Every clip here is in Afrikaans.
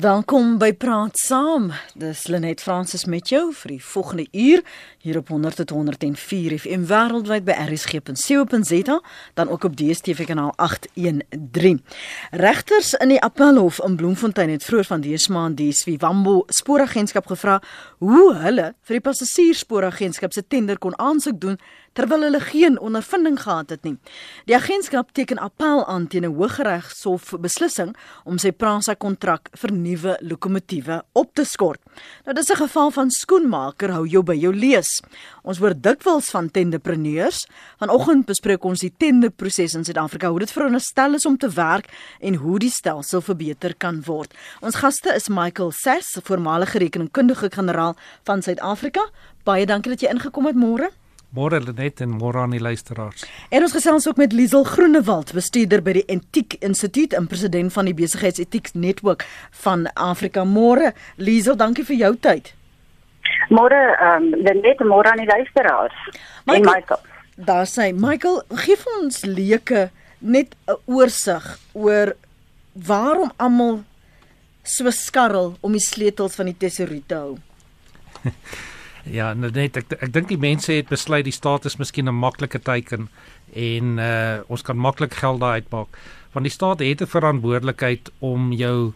Welkom by Praat Saam. Dis Lenet Fransis met jou vir die volgende uur hier op 100.104 FM wêreldwyd by rsg.co.za, dan ook op DStv kanaal 813. Regters in die Appelhof in Bloemfontein het vroeër van dese maand die Swivambo spooragentskap gevra hoe hulle vir die passasierspooragentskap se tender kon aansoek doen terwyl hulle geen ondervinding gehad het nie. Die agentskap teken appel aan teen 'n Hooggeregshof beslissing om sy Prasa kontrak vir nuwe lokomotiewe op te skort. Nou dis 'n geval van skoenmaker hou jou by jou lees. Ons hoor dikwels van tenderpreneurs. Vanoggend bespreek ons die tenderproses in Suid-Afrika, hoe dit veronderstel is om te werk en hoe die stelsel verbeter kan word. Ons gaste is Michael Sass, voormalige rekeningkundige generaal van Suid-Afrika. Baie dankie dat jy ingekom het môre. Môre Lenet en môre aan die luisteraars. En ons gesels ook met Liesel Groenewald, bestuurder by die Etiek Instituut en president van die Besigheidsetiek Netwerk van Afrika. Môre Liesel, dankie vir jou tyd. Môre ehm um, Lenet, môre aan die luisteraars. Michael, en Michael. Daar sê Michael, gee vir ons leuke net 'n oorsig oor waarom almal so skarrel om die sleutels van die tesourier te hou. Ja, net ek ek dink die mense het besluit die staat is miskien 'n maklike teiken en uh ons kan maklik geld daar uitmaak. Want die staat het 'n verantwoordelikheid om jou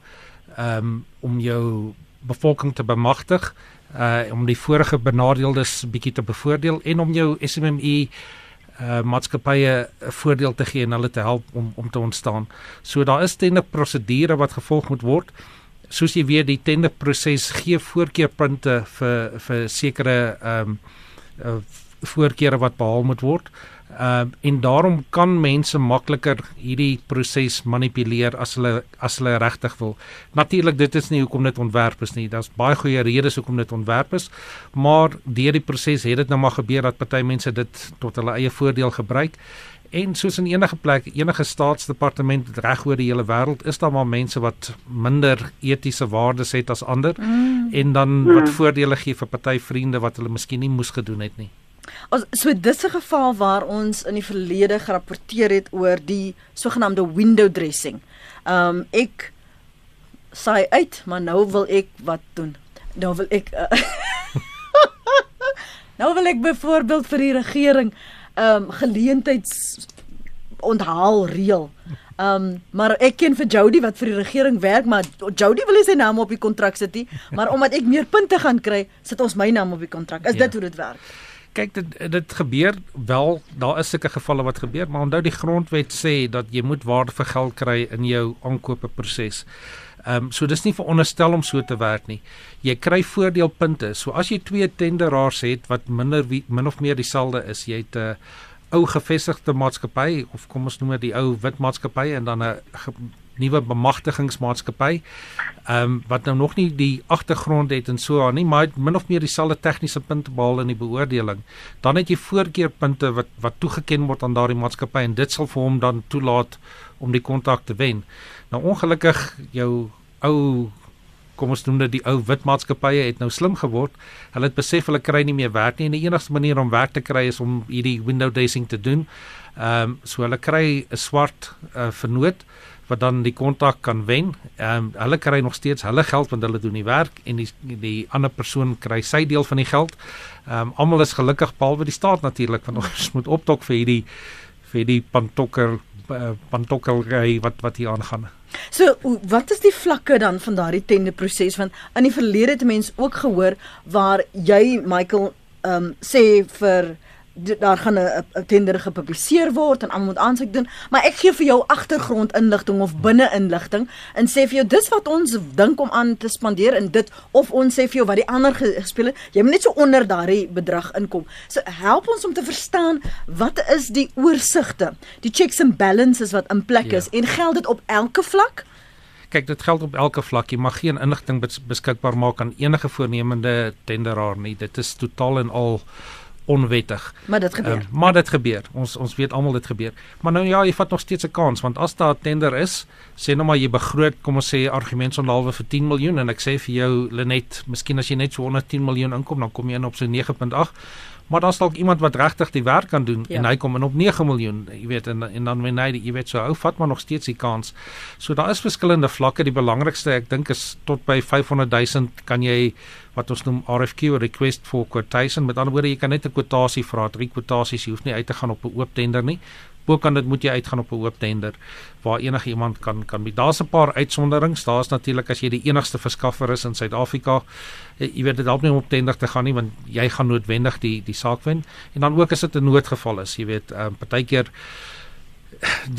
ehm um, om jou bevolking te bemagtig, uh om die vorige benadeeldes bietjie te bevoordeel en om jou SMME uh maatskappye 'n voordeel te gee en hulle te help om om te ontstaan. So daar is 'n prosedure wat gevolg moet word soos jy weet die tenderproses gee voorkeurpunte vir vir sekere ehm um, voorkeure wat behaal moet word. Ehm uh, en daarom kan mense makliker hierdie proses manipuleer as hulle as hulle regtig wil. Natuurlik dit is nie hoekom dit ontwerp is nie. Daar's baie goeie redes hoekom dit ontwerp is, maar deur die proses het dit nou maar gebeur dat party mense dit tot hulle eie voordeel gebruik. En soos in enige plek, enige staatsdepartement reg oor die hele wêreld, is daar maar mense wat minder etiese waardes het as ander mm. en dan mm. wat voordele gee vir party vriende wat hulle miskien nie moes gedoen het nie. As so dis 'n geval waar ons in die verlede gerapporteer het oor die sogenaamde window dressing. Um ek saai uit, maar nou wil ek wat doen? Nou wil ek uh, Nou wil ek byvoorbeeld vir die regering ehm um, geleentheids onthaal reël. Ehm um, maar ek ken vir Jody wat vir die regering werk, maar Jody wil nie sy naam op die kontrak sit nie, maar omdat ek meer punte gaan kry, sit ons my naam op die kontrak. Is ja. dit hoe dit werk? Kyk dit dit gebeur wel, daar is sulke gevalle wat gebeur, maar onthou die grondwet sê dat jy moet waarde vir geld kry in jou aankope proses. Ehm um, so dis nie veronderstel om so te werk nie. Jy kry voordeelpunte. So as jy twee tenderaars het wat minder wie, min of meer dieselfde is, jy het 'n uh, ou gevestigde maatskappy of kom ons noem dit die ou wit maatskappy en dan 'n nuwe bemagtigingsmaatskappy. Ehm um, wat nou nog nie die agtergrond het en so aan nie, maar min of meer dieselfde tegniese punte behaal in die beoordeling. Dan het jy voorkeurpunte wat wat toegeken word aan daardie maatskappy en dit sal vir hom dan toelaat om die kontrak te wen. Nou ongelukkig jou ou kom ons noem dit die ou wit maatskappye het nou slim geword. Hulle het besef hulle kry nie meer werk nie en die enigste manier om werk te kry is om hierdie window dressing te doen. Ehm um, so hulle kry 'n swart uh, vernoot wat dan die kontrak kan wen. Ehm um, hulle kry nog steeds hulle geld want hulle doen die werk en die die ander persoon kry sy deel van die geld. Ehm um, almal is gelukkig behalwe die staat natuurlik want ons moet optok vir hierdie vir die pantokker uh, pantokkelry wat wat hier aangaan. So wat is die vlakke dan van daardie tenderproses want in die verlede het mense ook gehoor waar jy Michael ehm um, sê vir daar gaan 'n tender gepubliseer word en almal moet aansoek doen, maar ek gee vir jou agtergrond inligting of binne inligting en sê vir jou dis wat ons dink om aan te spandeer in dit of ons sê vir jou wat die ander gespeel het. Jy moet net so onder daardie bedrag inkom. So help ons om te verstaan wat is die oorsigte, die checks and balances wat in plek ja. is en geld dit op elke vlak? Kyk, dit geld op elke vlak. Jy mag geen inligting beskikbaar maak aan enige voornemende tenderaar nie. Dit is totaal en al onwettig. Maar dit gebeur. Uh, maar dit gebeur. Ons ons weet almal dit gebeur. Maar nou ja, jy vat nog steeds 'n kans want as daar 'n tender is, sê nou maar jy begroot, kom ons sê argument sonhalwe vir 10 miljoen en ek sê vir jou Lenet, miskien as jy net so 110 miljoen inkom, dan kom jy in op so 9.8. maar daar's dalk iemand wat regtig die werk kan doen ja. en hy kom in op 9 miljoen, jy weet en en dan wen hy, jy weet so ou vat maar nog steeds die kans. So daar is verskillende vlakke. Die belangrikste ek dink is tot by 500 000 kan jy wat ons noem RFQ request for quotation. Met ander woorde, jy kan net 'n kwotasie vra, drie kwotasies, jy hoef nie uit te gaan op 'n oop tender nie. Bokan dit moet jy uitgaan op 'n oop tender waar enige iemand kan kan bied. Daar's 'n paar uitsonderings. Daar's natuurlik as jy die enigste verskaffer is in Suid-Afrika, eh, jy weet dit help nie om op tender te gaan nie want jy gaan noodwendig die die saak wen. En dan ook as dit 'n noodgeval is, jy weet, ehm um, partykeer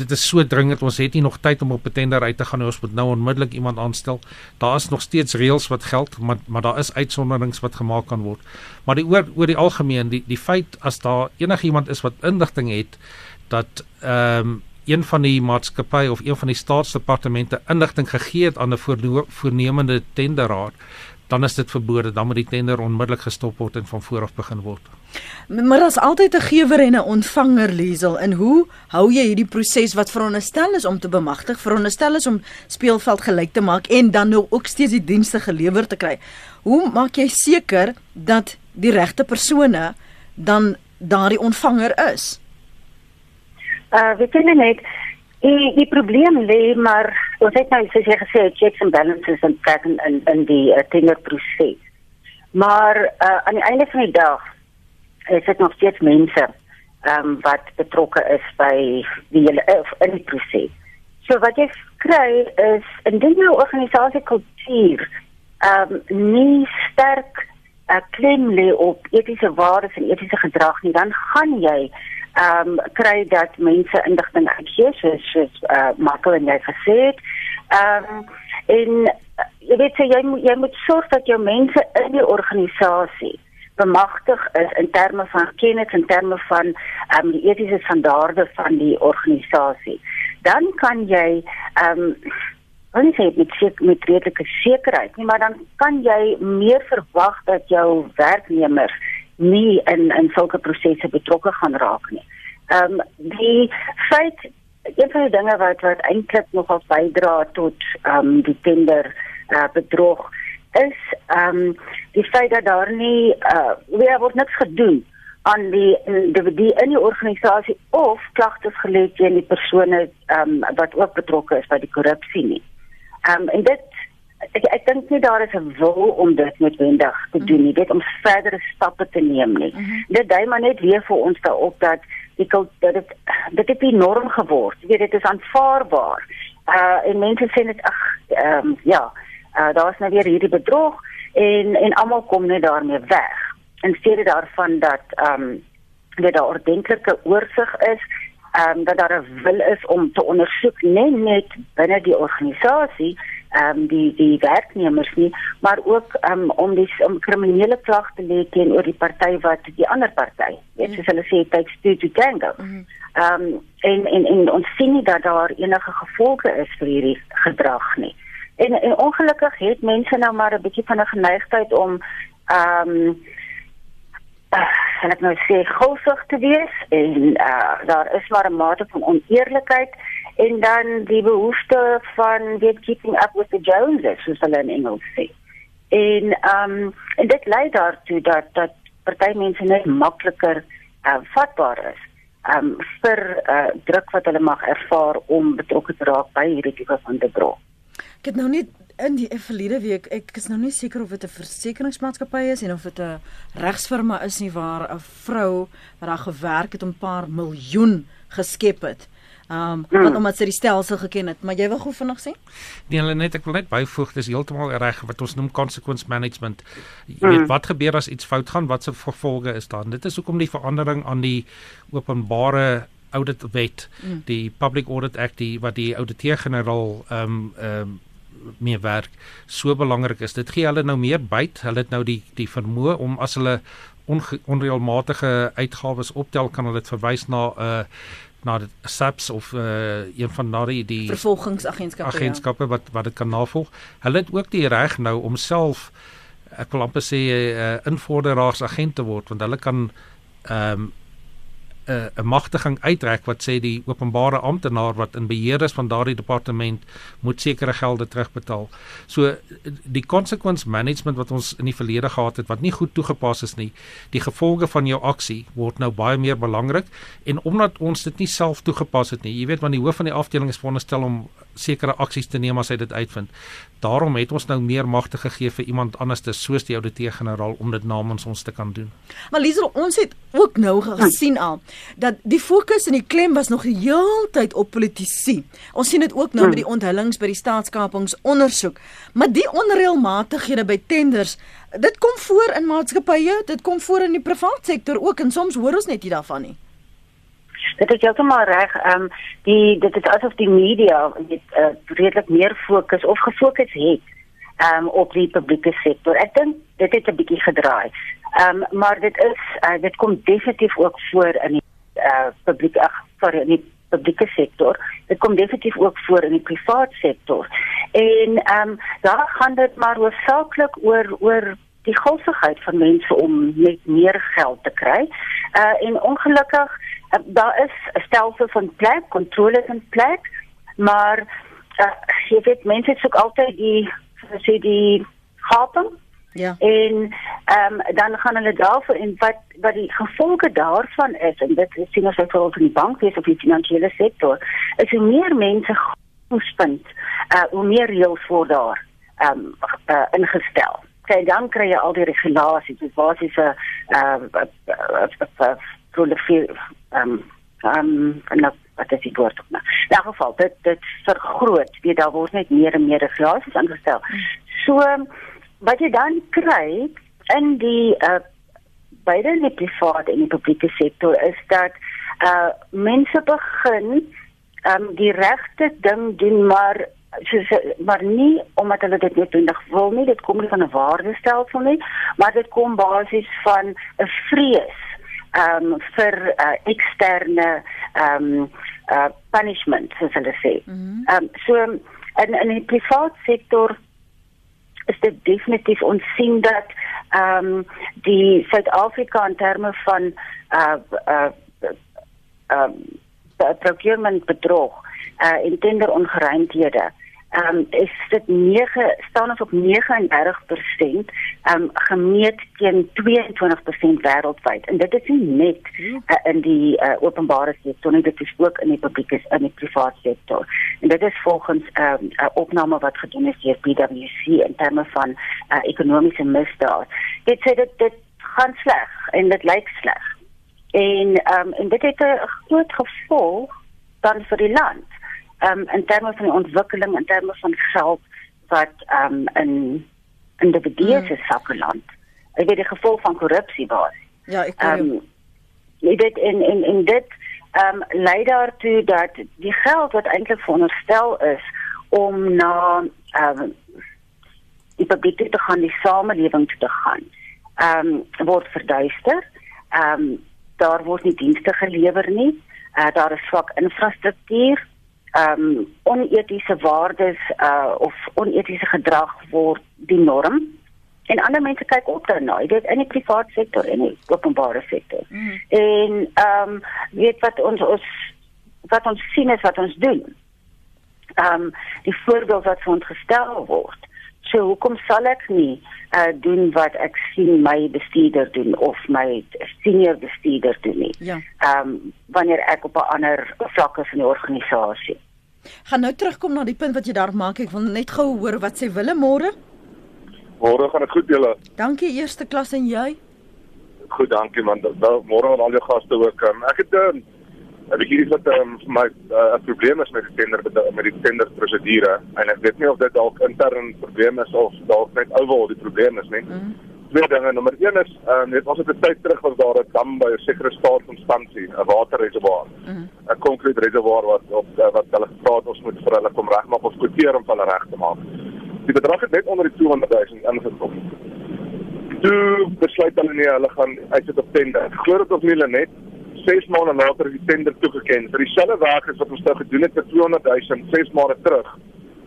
dit is so dringend ons het nie nog tyd om op 'n tender uit te gaan nie. Ons moet nou onmiddellik iemand aanstel. Daar is nog steeds reëls wat geld maar maar daar is uitsonderings wat gemaak kan word. Maar die oor oor die algemeen die die feit as daar enigiemand is wat indigting het dat ehm um, een van die maatskappye of een van die staatsdepartemente inligting gegee het aan 'n voornemende tenderaar, dan is dit verbode, dan moet die tender onmiddellik gestop word en van voor af begin word. Maar daar's altyd 'n gewer en 'n ontvanger, Liesel. En hoe hou jy hierdie proses wat veronderstel is om te bemagtig, veronderstel is om speelveld gelyk te maak en dan nou ook steeds die dienste gelewer te kry? Hoe maak jy seker dat die regte persone dan daardie ontvanger is? Uh weet jy net die die probleem lê maar ons het nou soos jy gesê checks and balances en kyk in in, in die uh, tenderproses. Maar uh aan die einde van die dag is dit nog steeds mense ehm um, wat betrokke is by die hele uh, in die proses. So wat jy kry is indien jou organisasie kultuur ehm um, nie sterk uh, klem lê op etiese waardes en etiese gedrag nie, dan gaan jy ehm um, kry dat mense indigting uitgee soos soos uh, Michael en jy gesê het. Ehm um, en uh, jy weet jy moet jy moet sorg dat jou mense in die organisasie bemagtig is in terme van kennis en terme van ehm um, die etiese standaarde van die organisasie. Dan kan jy ehm um, en sê met sek met redelike sekerheid, nie, maar dan kan jy meer verwag dat jou werknemers nie in in sulke prosesse betrokke gaan raak nie. Ehm um, die feit een van die dinge wat wat eintlik nogal bydra tot ehm um, die tender uh, bedrog is ehm um, die feit dat daar nie uh weer word niks gedoen aan die individu in die organisasie of klagtes gelê teen die persone ehm um, wat ook betrokke is by die korrupsie nie. Ehm um, en dit ek ek dink nie daar is 'n wil om dit noodwendig te doen nie, dit om verdere stappe te neem nie. Mm -hmm. Dit dui maar net weer vir ons daarop dat die dat dit dit het 'n norm geword. Jy weet dit is aanvaarbaar. Uh en mense sê net ag ehm um, ja, uh daar's nou weer hierdie bedrog en en almal kom net daarmee weg. In steede daarvan dat ehm um, dat daar ordentlike oorsig is ehm um, dat daar 'n wil is om te ondersoek net net binne die organisasie ehm um, die die werknemers nie, maar ook um, om die om kriminele klag te lê teenoor die party wat die ander party. Dit is hulle sê takes two to tango. Mhm. Ehm um, en en en ons sien nie dat daar enige gevolge is vir hierdie gedrag nie. En en ongelukkig het mense nou maar 'n bietjie van 'n geneigtheid om ehm um, en ek nou sê gulsig te wees en uh, daar is maar 'n mate van oneerlikheid en dan die behoefte van weet keeping up with the Joneses soos hulle in Engels sê. En ehm um, en dit lei daartoe dat dat party mense net makliker uh, vatbaar is um, vir uh, druk wat hulle mag ervaar om betrokke te raak by hierdie tipe van bedrog. Ek het nou net in die verlede week ek is nou nie seker of dit 'n versekeringsmaatskappy is en of dit 'n regsfirma is nie waar 'n vrou wat daar gewerk het om 'n paar miljoen geskep het. Ehm um, hmm. omdat sy die stelsel geken het, maar jy wil gou vinnig sê? Nee, hulle net ek wil net byvoeg, dis heeltemal reg wat ons noem consequence management. Jy hmm. weet wat gebeur as iets fout gaan, wat se gevolge is daar? Dit is hoekom die verandering aan die openbare audit wet, hmm. die Public Audit Act die wat die ouditeur-generaal ehm um, ehm um, meer werk so belangrik is. Dit gee hulle nou meer byt. Hulle het nou die die vermoë om as hulle onreëlmatige uitgawes optel kan hulle dit verwys na 'n uh, na die SAPS of uh, een van daardie die vervolgingsagentskappe ja. agentskappe ja. wat wat dit kan navolg. Hulle het ook die reg nou om self ek wil amper sê 'n uh, invorderaars agent te word want hulle kan ehm um, 'n 'n magtiging uitrek wat sê die openbare amptenaar wat in beheer is van daardie departement moet sekere gelde terugbetaal. So die consequence management wat ons in die verlede gehad het wat nie goed toegepas is nie, die gevolge van jou aksie word nou baie meer belangrik en omdat ons dit nie self toegepas het nie. Jy weet want die hoof van die afdeling is veronderstel om sekere aksies te neem as hy dit uitvind. Daarom het ons nou meer magte gegee vir iemand anders te soos die ouditeur-generaal om dit namens ons te kan doen. Maar Liesel, ons het ook nou gesien al dat die fokus en die klem was nog die heeltyd op politici. Ons sien dit ook nou met die onthullings by die staatskapingsondersoek. Maar die onreëlmatighede by tenders, dit kom voor in maatskappye, dit kom voor in die private sektor ook en soms hoor ons net nie daarvan nie. Dit is heeltemal reg. Ehm um, die dit is asof die media net uh, redelik meer fokus of gefokus het ehm um, op die publieke sektor. Ek dink dit het 'n bietjie gedraai. Ehm um, maar dit is uh, dit kom definitief ook voor in die uh, publieke ag sorry in die publieke sektor. Dit kom definitief ook voor in die private sektor. En ehm um, daar gaan dit maar hoofsaaklik oor oor die gulsigheid van mense om net meer geld te kry. Uh en ongelukkig uh, daar is 'n stelsel van plek, kontrole in plek, maar uh, jy weet mense soek altyd die sê die gaping. Ja. En ehm um, dan gaan hulle daarvoor en wat wat die gevolge daarvan is en dit sien ons veral in die bankwees of die finansiële sektor, is hoe meer mense toespind, uh hoe meer reëls word daar ehm um, uh, ingestel kry dan kry jy al die regulasies dis basiese uh prolifer ehm ehm en wat is die woord op nou. In elk geval dit dit vergroot, weet daar word net meer en meer regulasies aangestel. So wat jy dan kry in die uh beide in die private en die publieke sektor is dat uh mense begin ehm um, die regte ding doen maar soos maar nie omdat hulle dit noodwendig wil nie, dit kom nie van 'n waardestelsel nie, maar dit kom basies van 'n vrees ehm um, vir uh, eksterne ehm um, uh, punishment soos hulle sê. Mhm. Ehm um, so in in die private sektor is dit definitief ons sien dat ehm um, die Suid-Afrika in terme van uh uh ehm uh, procurement bedrog uh en tender ongeruimthede ehm um, is dit 9 staan ons op 39% ehm um, gemeet teen 22% wêreldwyd. En dit is nie net uh, in die uh, openbare sektor nie dit is ook in die publieke in die private sektor. En dit is volgens 'n um, uh, opname wat gedoen is deur PwC in terme van uh, ekonomiese misdaad. Dit sê dit dit gaan sleg en dit lyk sleg. En ehm um, en dit het 'n groot gevolg dan vir die land um, in terme van die ontwikkeling in terme van geld wat um, in individue se mm. sakke land. Ek weet die gevolg van korrupsie was. Ja, ek hoor um, jy weet in in in dit ehm um, lei daartoe dat die geld wat eintlik veronderstel is om na ehm um, die publiek te gaan, die samelewing te gaan. Ehm um, word verduister. Ehm um, daar word nie dienste gelewer nie. Uh, daar is swak infrastruktuur ehm um, onetiese waardes uh of onetiese gedrag word die norm. En ander mense kyk op daarna jy weet in die private sektor en in die openbare sektor. Mm. en ehm um, weet wat ons ons wat ons sien is wat ons doen. Ehm um, die voorbeeld wat vir ons gestel word. So hoekom sal ek nie uh doen wat ek sien my bestuurder doen of my senior bestuurder doen nie? Ja. Ehm um, wanneer ek op 'n ander vlak is in die organisasie Gaan nou terugkom na die punt wat jy daar maak. Ek wil net gou hoor wat sê Willem môre. Môre gaan dit goed julle. Dankie eerste klas en jy? Goed, dankie man. Môre aan al jou gaste ook. Um, ek het 'n um, ek weet hier wat um, my 'n uh, probleem is met die tender met die tender prosedure en ek weet nie of dit dalk intern probleem is of dalk net oor die probleem is nie. Mm twee dinge. Nommer 1 is ehm um, net ons het 'n tyd terug was daar 'n dam by 'n sekere staatsinstansie, 'n waterreservoir. 'n mm -hmm. Konkrete reservoir wat op uh, wat hulle gevra het ons moet vir hulle kom regmaak of kwoteer om hulle reg te maak. Die bedrag het net onder die 200 000 ingekom. Toe besluit hulle nee, hulle gaan uitsit op tender. Glo dit of nie hulle net 6 maande later die tender toegeken vir dieselfde werk as wat ons nou gedoen het vir 200 000 6 maande terug.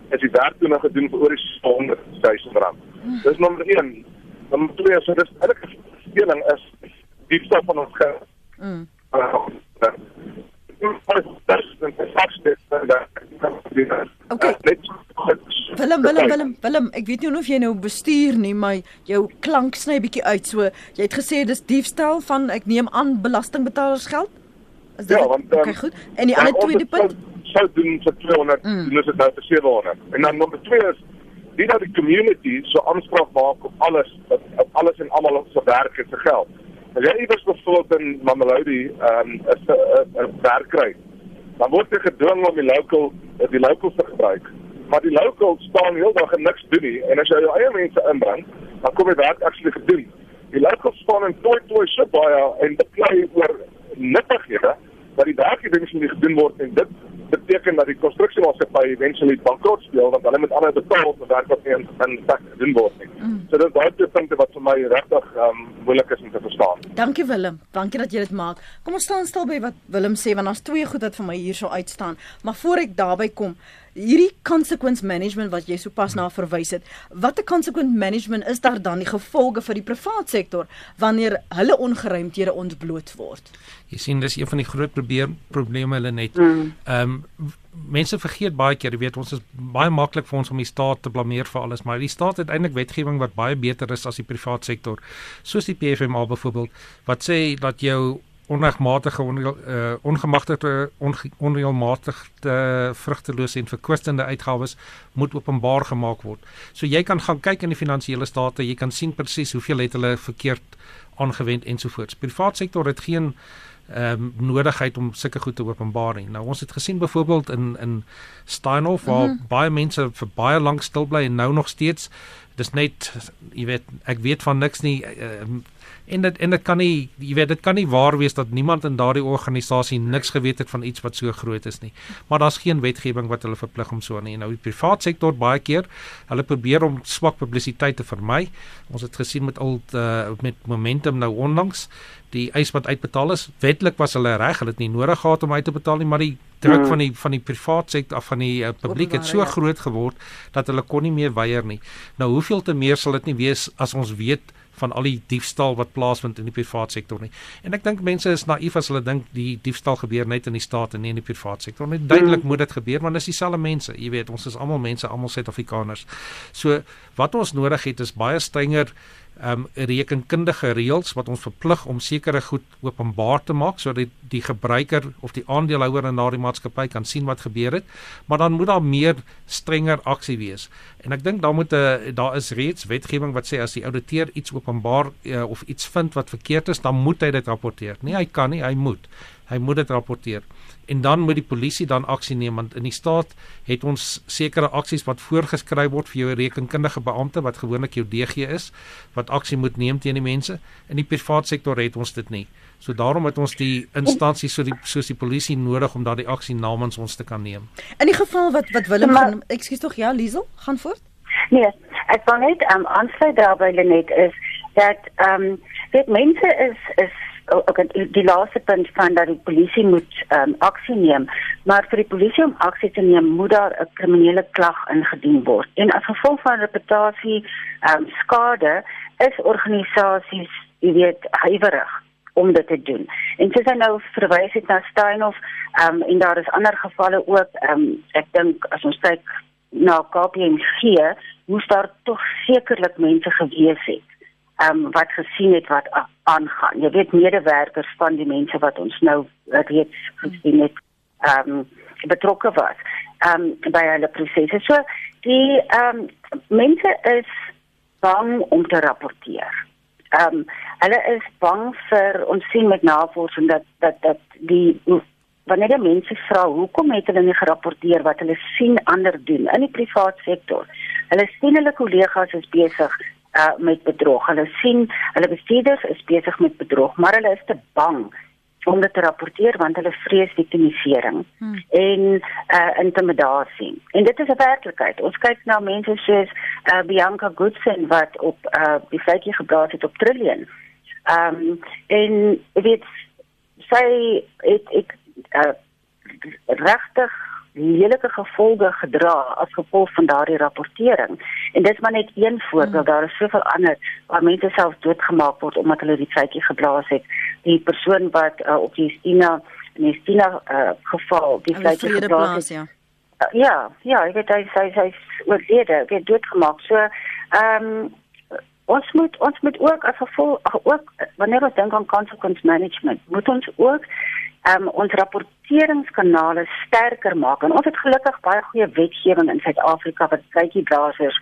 Is die werk toe nog gedoen vir oor die 100 000 rand. Dis nommer 1 Nommer 2 so dis eintlik 'n speling is diepste van ons geld. Mm. Ah. Okay. Willem, Willem, Willem, Willem, ek weet nie of jy nou bestuur nie, maar jou klank sny bietjie uit. So jy het gesê dis diefstal van ek neem aan belastingbetalers geld? Is dit? Ja, want ehm, um, okay, goed. En die ja, ander tweede punt sou doen vir 200, mm. doen ons dit nou vir 700. En dan nommer 2 is wie dat die community so aanspraak maak op alles, op, op alles en almal se werk en se geld. As jy iewers bijvoorbeeld in Mamelodi ehm um, 'n werk kry, dan word jy gedwing om die local die locals te gebruik. Maar die locals staan heeldag en niks doen nie en as jy jou eie mense inbring, dan kom jy werk actually gedoen. Die locals staan en toy toy so baie en beklei oor nuttighede dat die werk nie dinge gedoen word en dit beteken dat die konstruksiemaatskappy eventually bankrot speel want hulle moet almal betaal vir werk wat nie in in tak gedoen word nie. Mm. So dit is daai twee punte wat vir my regtig um moeilik is om te verstaan. Dankie Willem. Dankie dat jy dit maak. Kom ons staan stil by wat Willem sê want daar's twee goed wat vir my hier so uitstaan. Maar voor ek daarby kom, hierdie consequence management wat jy sopas na verwys het, watter consequence management is daar dan die gevolge vir die privaat sektor wanneer hulle ongeruimthede ontbloot word? Jy sien dis een van die groot probleem probleme hulle net. Mm. Ehm um, mense vergeet baie keer, jy weet ons is baie maklik vir ons om die staat te blameer vir alles, maar die staat het eintlik wetgewing wat baie beter is as die privaat sektor. Soos die PFMA byvoorbeeld wat sê dat jou onregmatige onreel, uh, ongemagtigde onreëlmatigde vrugtelose en verkwistende uitgawes moet openbaar gemaak word. So jy kan gaan kyk in die finansiële state, jy kan sien presies hoeveel het hulle verkeerd aangewend ensovoorts. Privaat sektor het geen ehm um, nodigheid om sulke goed te openbaar nie. Nou ons het gesien byvoorbeeld in in Steinhof waar mm -hmm. baie mense vir baie lank stil bly en nou nog steeds dis net jy weet ek weet van niks nie uh, en dit en dit kan nie jy weet dit kan nie waar wees dat niemand in daardie organisasie niks geweet het van iets wat so groot is nie maar daar's geen wetgewing wat hulle verplig om so aan nie nou die privaat sektor baie keer hulle probeer om swak publisiteit te vermy ons het gesien met al uh, met momentum nou onlangs die eis wat uitbetaal is wetlik was hulle reg hulle het nie nodig gehad om uit te betaal nie maar die druk hmm. van die van die privaat sektor af van die uh, publiek het so ja. groot geword dat hulle kon nie meer weier nie nou hoeveel te meer sal dit nie wees as ons weet van al die diefstal wat plaasvind in die privaat sektor nie. En ek dink mense is naïef as hulle dink die diefstal gebeur net in die staat en nie in die privaat sektor nie. Duidelik mm. moet dit gebeur want dit is dieselfde mense. Jy weet, ons is almal mense, almal Suid-Afrikaners. So wat ons nodig het is baie strenger um rekenkundige reëls wat ons verplig om sekere goed openbaar te maak sodat die, die gebruiker of die aandeelhouer in daardie maatskappy kan sien wat gebeur het. Maar dan moet daar meer strenger aksie wees. En ek dink daar moet 'n uh, daar is reeds wetgewing wat sê as die ouditeur iets openbaar uh, of iets vind wat verkeerd is dan moet hy dit rapporteer. Nie hy kan nie hy moet. Hy moet dit rapporteer en dan moet die polisie dan aksie neem want in die staat het ons sekere aksies wat voorgeskryf word vir jou rekenkundige beampte wat gewoonlik jou DG is wat aksie moet neem teen die mense. In die privaat sektor het ons dit nie. So daarom het ons die instansies so die soos die polisie nodig om daardie aksie namens ons te kan neem. In die geval wat wat Willem gaan ekskuus tog ja Liesel gaan voort. Nee ek wil net um, aansluit daarby net is dat ehm um, dit mense is is ook die laaste punt van dat die polisie moet um, aksie neem, maar vir die polisie om aksie te neem, moet daar 'n kriminele klag ingedien word. En as gevolg van reputasie um, skade is organisasies, jy weet, huiwerig om dit te doen. En soos hy nou verwys het na Steinhof, um, en daar is ander gevalle ook, um, ek dink as ons kyk na KPMG, moes daar tog sekerlik mense gewees het ehm um, wat gesien het wat aangaan. Jy weet medewerkers van die mense wat ons nou reeds gesien het ehm um, betrokke was ehm um, by hulle prosesse. So die ehm um, mense is bang om te rapporteer. Ehm um, hulle is bang vir ons sien met navorsing dat dat dat die wanneer die mense vra hoekom het hulle nie gerapporteer wat hulle sien ander doen in die privaat sektor. Hulle sien hulle kollegas is besig uh, met bedrog. Hulle sien hulle bestuurders is besig met bedrog, maar hulle is te bang om dit te rapporteer want hulle vrees victimisering hmm. en uh, intimidasie. En dit is 'n werklikheid. Ons kyk na mense soos uh, Bianca Goodson wat op uh, die feitjie gepraat het op Trillion. Ehm um, en weet sy het ek uh, regtig lelike gevolge gedra as gevolg van daardie rapportering. En dit is maar net een voorbeeld, daar is soveel ander waar mense self doodgemaak word omdat hulle die feitjie geblaas het. Die persoon wat uh, op die Stina in die Stina uh, geval die feitjie geblaas het. Ja. ja, ja, ek weet hy hy hy's oorlede, het doodgemaak. So, ehm um, ons moet ons moet ook as gevolg ook wanneer ons dink aan consequence management, moet ons ook um, ons rapporteringskanale sterker maak. En ons het gelukkig baie goeie wetgewing in Suid-Afrika wat kykie blaasers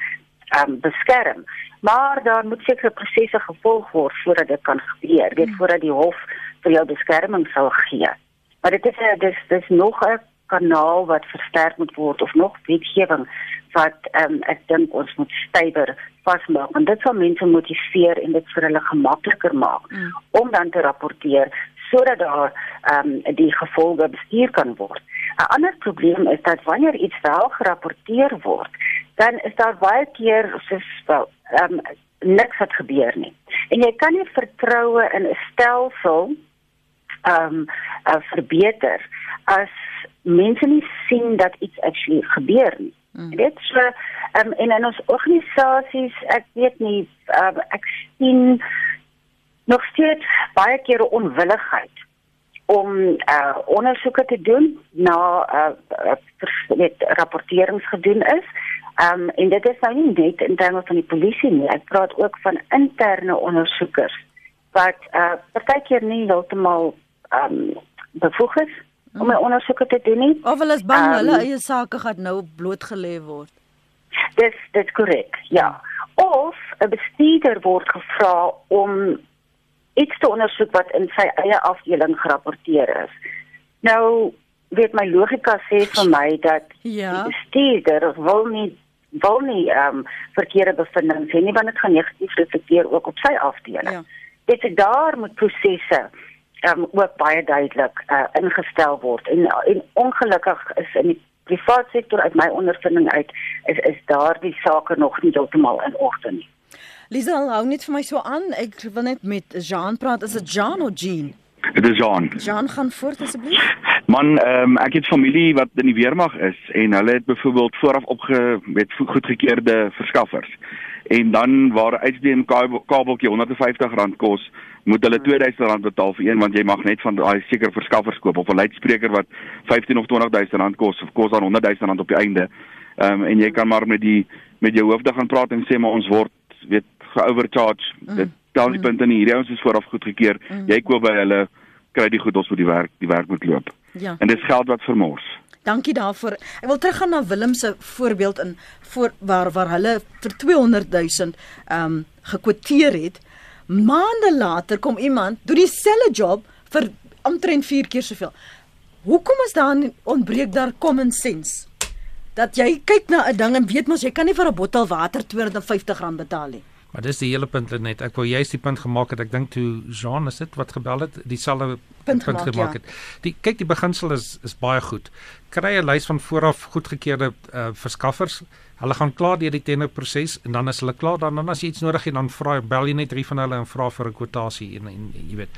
ehm um, beskerm. Maar daar moet sekere prosesse gevolg word voordat dit kan gebeur, weet voordat die hof vir jou beskerming sal gee. Maar dit is dis dis nog 'n kanaal wat versterk moet word of nog wetgewing wat um, ek dink ons moet stywer vasmaak want dit sal mense motiveer en dit vir hulle gemakliker maak mm. om dan te rapporteer sodat daar ehm um, die gevolge bestuur kan word. 'n Ander probleem is dat wanneer iets wel gerapporteer word, dan is daar baie keer soos wel ehm um, niks wat gebeur nie. En jy kan nie vertroue in 'n stelsel ehm um, uh, verbeter as mense nie sien dat iets actually gebeur nie. Mm. Dit so um, en in ons organisasies, ek weet nie um, ek sien nog steeds baie keer onwilligheid om uh, ondersoeke te doen na uh, met rapporterings gedoen is. Um, en dit is nou nie net in terme van die polisie nie. Ek praat ook van interne ondersoekers wat uh, partykeer nie heeltemal um, bevoeg is om 'n ondersoek te doen nie. Of hulle is bang um, hulle eie sake gaan nou blootgelê word. Dis dit korrek. Ja. Of 'n bestuurder word gevra om iets te ondersoek wat in sy eie afdeling gerapporteer is. Nou weet my logika sê vir my dat ja. die bestuurder wil nie wil nie ehm um, verkeerde bevindinge hê nie want dit gaan negatief reflekteer ook op sy afdeling. Ja. Dit is daar moet prosesse um, ook baie duidelik uh, ingestel word en en ongelukkig is in die private sektor uit my ondervinding uit is is daardie sake nog nie heeltemal in orde nie. Lisa, hou net vir my so aan. Ek wil net met Jean praat. Is dit Jean of Jean? Dit is Jean. Jean gaan voort asseblief. Man, ehm um, ek het familie wat in die weermag is en hulle het byvoorbeeld vooraf opge met goedgekeurde verskaffers. En dan waar HDM kabeltjie R150 kos, moet hulle R2000 betaal vir een want jy mag net van daai seker verskaffers koop of 'n luidspreker wat 15 of R20000 kos of kos dan R100000 op die einde. Ehm um, en jy kan maar met die met jou hoofde gaan praat en sê maar ons word weet geovercharge. Mm. Dit tel die mm. punte nie. Hierdie ouens is vooraf goedgekeur. Mm. Jy koop by hulle kry die goed ons vir die werk die werk moet loop. Ja. En dis geld wat vermors. Dankie daarvoor. Ek wil teruggaan na Willem se voorbeeld in voor waar waar hulle vir 200 000 ehm um, gekwoteer het Maande later kom iemand doen dieselfde job vir omtrent 4 keer soveel. Hoekom is daar ontbreek daar common sense? Dat jy kyk na 'n ding en weet mos jy kan nie vir 'n bottel water R250 betaal nie. Maar dis die hele punt net. Ek wou juist die punt gemaak het. Ek dink toe Jean is dit wat gebel het, dieselfde punt, punt gemaak, gemaak ja. het. Die kyk die beginsel is is baie goed. Kry 'n lys van vooraf goedgekeurde uh, verskaffers Hulle gaan klaar deur die tenderproses en dan as hulle klaar dan dan as jy iets nodig het dan vra bel jy net drie van hulle en vra vir 'n kwotasie en, en jy weet.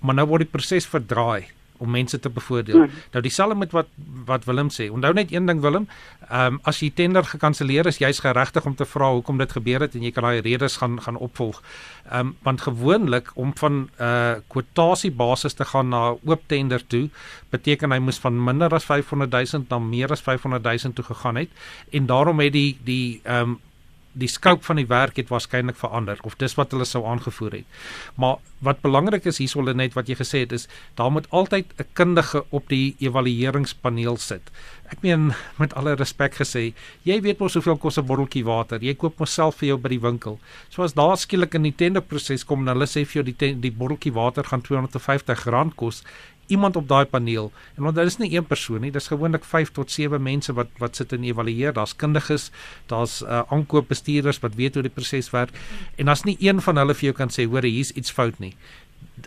Maar nou word die proses verdraai om mense te bevoordeel. Hmm. Nou dieselfde met wat wat Willem sê. Onthou net een ding Willem, ehm um, as jy tender gekanselleer is, jy's geregtig om te vra hoekom dit gebeur het en jy kan daai redes gaan gaan opvolg. Ehm um, want gewoonlik om van 'n uh, kwotasie basis te gaan na oop tender toe, beteken hy moes van minder as 500 000 na meer as 500 000 toe gegaan het en daarom het die die ehm um, die scope van die werk het waarskynlik verander of dis wat hulle sou aangevoer het. Maar wat belangrik is hierso net wat jy gesê het is daar moet altyd 'n kundige op die evalueringspaneel sit. Ek meen met alle respek gesê, jy weet mos hoeveel kos 'n botteltjie water. Jy koop mos self vir jou by die winkel. So as daar skielik in die tenderproses kom en hulle sê vir jou die die botteltjie water gaan R250 kos, iemand op daai paneel. En want dit is nie een persoon nie dis gewoonlik 5 tot 7 mense wat wat sit en evalueer. Daar's kundiges daar's uh, aankoopbestuurders wat weet hoe die proses werk. En as nie een van hulle vir jou kan sê hoor hier's iets fout nie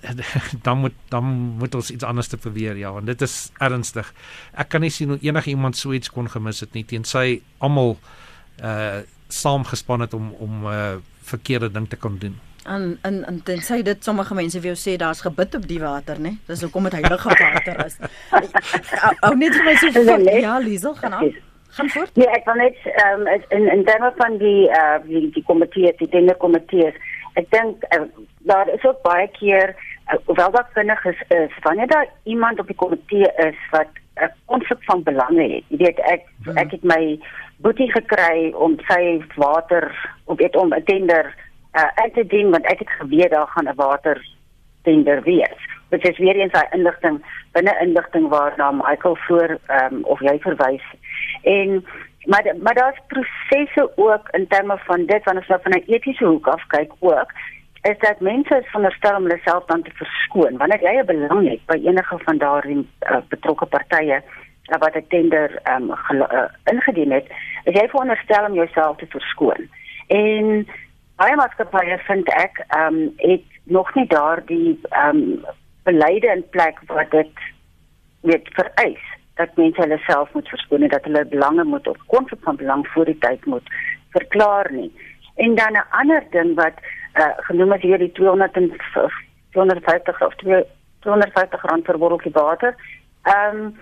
dan moet dan moet ons iets anders te probeer ja want dit is ernstig. Ek kan nie sien hoe enige iemand so iets kon gemis het nie teensy almal uh saamgespan het om om 'n uh, verkeerde ding te kon doen en en en tensy dit sommige mense vir jou sê daar's gebid op die water, né? Dis hoekom dit heilige water is. Ou net vir my so ja, Liesel, gaan aan. Gaan voort. Nee, ek wil net ehm um, in in terme van die eh uh, die die komitee, die dinge komitee. Ek dink uh, daar is ook baie keer uh, hoewel dat vinnig is, is wanneer daar iemand op die komitee is wat 'n konflik van belange het. Jy weet ek hmm. ek het my boetie gekry om sy water op weet om 'n tender uh, in te dien want ek het geweet daar gaan 'n water tender wees. Dit is weer eens daai inligting binne inligting waarna Michael voor ehm um, of jy verwys. En maar maar daar's prosesse ook in terme van dit wanneer ons nou van 'n etiese hoek af kyk ook is dat mense is veronderstel om hulle self dan te verskoon wanneer jy 'n belang het by enige van daardie uh, betrokke partye uh, wat 'n tender ehm um, uh, ingedien het, is jy veronderstel om jouself te verskoon. En baie maatskappye vind ek ehm um, het nog nie daardie ehm um, beleide in plek wat dit weet vereis dat mense hulle self moet verskoon en dat hulle belange moet of konflik van belang voor die tyd moet verklaar nie. En dan 'n ander ding wat uh, genoem is hier die 200 250 of 250 rand per botteltjie water. Ehm um,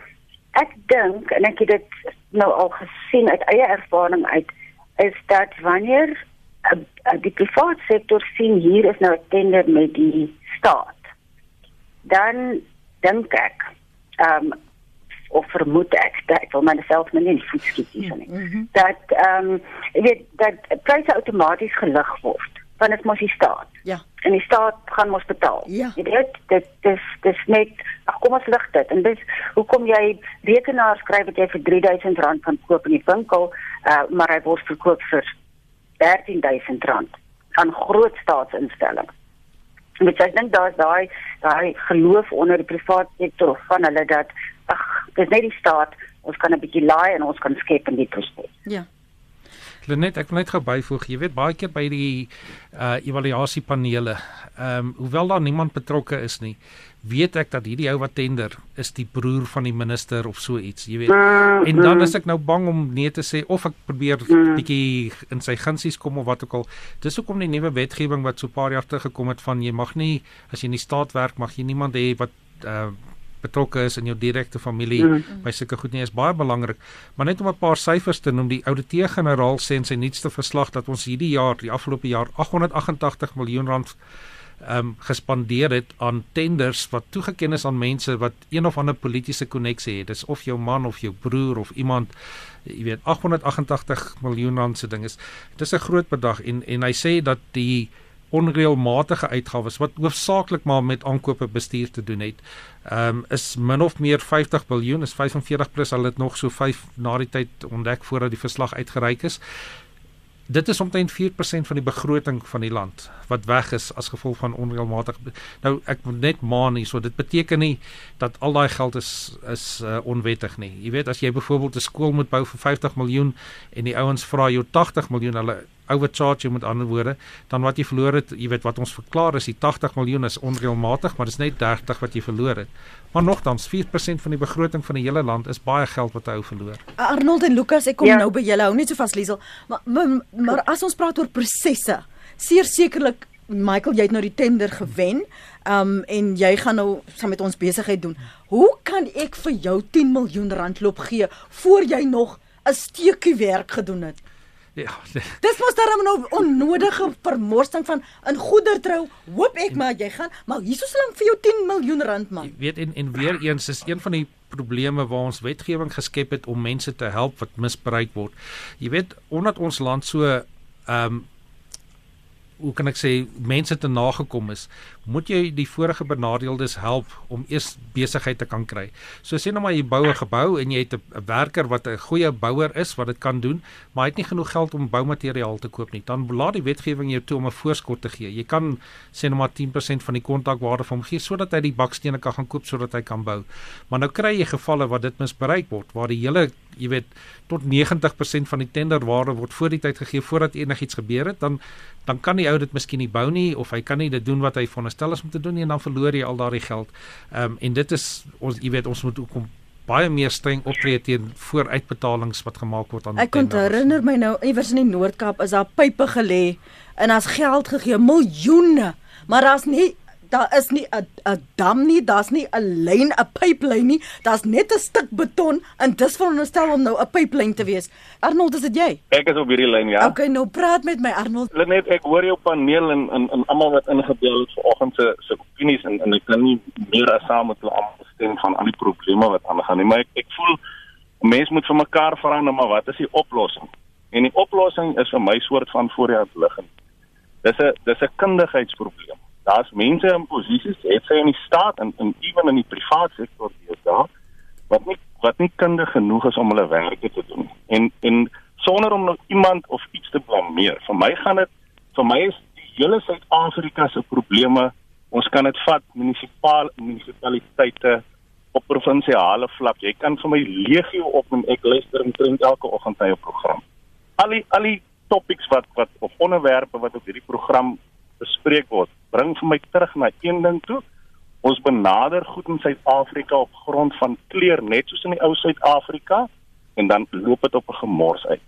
ek dink en ek het dit nou al gesien uit eie ervaring uit is dat wanneer die private sektor sien hier is nou 'n tender met die staat dan dink ek ehm um, of vermoed ek dat ek wil myself nou nie voetskiet hier nie. Mm -hmm. Dat ehm um, jy weet dat pryse outomaties gelig word want dit mos die staat. Ja. En die staat gaan mos betaal. Ja. Jy weet dit dis dis net ag kom ons lig dit. En dis hoekom jy rekenaar skryf wat jy vir R3000 kan koop in die winkel, uh, maar hy word verkoop vir R13000 aan groot staatsinstellings. Met ek dink daar's daai daai geloof onder die private sektor van hulle dat ag dis net die staat ons kan 'n bietjie laai en ons kan skep in die proses. Ja. Lenet, ek wil net gou byvoeg, jy weet baie keer by die uh evaluasiepanele, ehm um, hoewel daar niemand betrokke is nie, weet ek dat hierdie ou wat tender is die broer van die minister of so iets, jy weet. En dan is ek nou bang om nee te sê of ek probeer bietjie in sy gunsies kom of wat ook al. Dis hoekom die nuwe wetgewing wat so 'n paar jaar terug gekom het van jy mag nie as jy in die staat werk, mag jy niemand hê wat uh betrokke is in jou direkte familie mm -hmm. by sulke goed nie is baie belangrik. Maar net om 'n paar syfers te noem, die ouditeur-generaal sê in sy nuutste verslag dat ons hierdie jaar, die afgelope jaar 888 miljoen rand ehm um, gespandeer het aan tenders wat toegeken is aan mense wat een of ander politieke koneksie het. Dis of jou man of jou broer of iemand jy weet 888 miljoen rand se ding is. Dit is 'n groot bedrag en en hy sê dat die onreëlmatige uitgawes wat hoofsaaklik maar met aankope bestuur te doen het. Um, is min of meer 50 miljard, is 45 plus al dit nog so 5 na die tyd ontdek voordat die verslag uitgereik is. Dit is omtrent 4% van die begroting van die land wat weg is as gevolg van onreëlmatig. Nou ek moet net maan hier, so dit beteken nie dat al daai geld is is uh, onwettig nie. Jy weet as jy byvoorbeeld 'n skool moet bou vir 50 miljoen en die ouens vra jou 80 miljoen, hulle overcharge jy met ander woorde, dan wat jy verloor het, jy weet wat ons verklaar is die 80 miljoen is onreëlmatig, maar dit is net 30 wat jy verloor het. Maar nogtans 4% van die begroting van die hele land is baie geld wat hy ou verloor. Arnold en Lukas, ek kom ja. nou by julle, hou net so vas Liesel. Maar, maar maar as ons praat oor prosesse, seer sekerlik Michael, jy het nou die tender gewen. Um en jy gaan nou saam met ons besigheid doen. Hoe kan ek vir jou 10 miljoen rand loop gee voor jy nog 'n steekie werk gedoen het? Ja. Dis mos daarom nou onnodige vermorsing van in goedertrou. Hoop ek en, maar jy gaan, maar hierso slank vir jou 10 miljoen rand man. Jy weet en en weer eens is een van die probleme waar ons wetgewing geskep het om mense te help wat misbruik word. Jy weet omdat ons land so ehm um, hoe kan ek sê mense te nagekom is, moet jy die vorige benadeeldes help om eers besigheid te kan kry. So sê nou maar jy bou 'n gebou en jy het 'n werker wat 'n goeie bouer is wat dit kan doen, maar hy het nie genoeg geld om boumateriaal te koop nie. Dan laat die wetgewing jou toe om 'n voorskot te gee. Jy kan sê nou maar 10% van die kontrakwaarde vir hom gee sodat hy die bakstene kan gaan koop sodat hy kan bou. Maar nou kry jy gevalle waar dit misbruik word, waar die hele jy weet tot 90% van die tenderwaarde word voor die tyd gegee voordat enigiets gebeur het, dan dan kan die ou dit miskien nie bou nie of hy kan nie dit doen wat hy veronderstel is om te doen nie en dan verloor jy al daardie geld. Ehm um, en dit is ons jy weet ons moet ook om baie meer streng optree teen vooruitbetalings wat gemaak word aan Ek kon herinner my nou iewers in die Noord-Kaap is daar pype gelê en as geld gegee miljoene, maar daar's nie Daar is nie 'n 'n dam nie, daar's nie 'n lyn, 'n pyplyn nie. Daar's net 'n stuk beton en dis veronderstel om nou 'n pyplyn te wees. Arnold, is dit jy? Ek is op hierdie lyn, ja. Okay, nou praat met my Arnold. Net ek hoor jou paneel en en, en almal wat ingebel het vanoggend se se opinies en en ek kan nie meer as saam met hulle almal stem van al die probleme wat aangaan nie, maar ek ek voel mense moet vir mekaar verander, maar wat is die oplossing? En die oplossing is vir my soort van vooruit liggend. Dis 'n dis 'n kundigheidsprobleem daar's mense in posisies, het sy in die staat en en ewen in die privaat sektor hier daar wat nie wat nie kundig genoeg is om hulle werk te doen. En en sonder om nog iemand of iets te blameer. Vir my gaan dit vir my is die hele Suid-Afrika se probleme, ons kan dit vat munisipale munisipaliteite op provinsiale vlak. Jy kan vir my legio op en ek luister en drink elke oggend by 'n program. Al die al die topics wat wat of onderwerpe wat op hierdie program bespreek word, bring vir my terug na een ding toe. Ons benader goed in Suid-Afrika op grond van kleur net soos in die ou Suid-Afrika en dan loop dit op 'n gemors uit.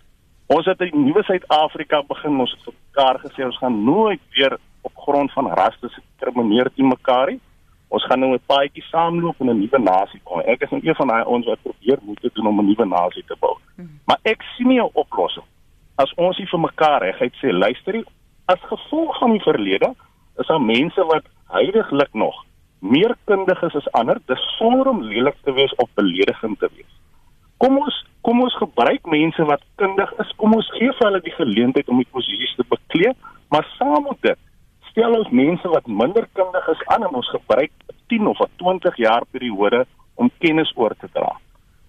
Ons het 'n nuwe Suid-Afrika begin, ons het vir mekaar gesê ons gaan nooit weer op grond van ras diskrimineer teen mekaar nie. Ons gaan nou 'n paadjie saamloop en 'n nuwe nasie kom. Ek is nou een van daai ons wat probeer moet doen om 'n nuwe nasie te bou. Hmm. Maar ek sien nie 'n oplossing as ons nie vir mekaar reguit sê luister as gevolg van die verlede is daar mense wat heiliglik nog meer kundig is as ander, dis sonder om lelik te wees of beledigend te wees. Kom ons kom ons gebruik mense wat kundig is, kom ons gee vir hulle die geleentheid om die posisies te beklee, maar saam met dit stel ons mense wat minder kundig is aan en ons gebruik 'n 10 of 'n 20 jaar periode om kennis oor te dra.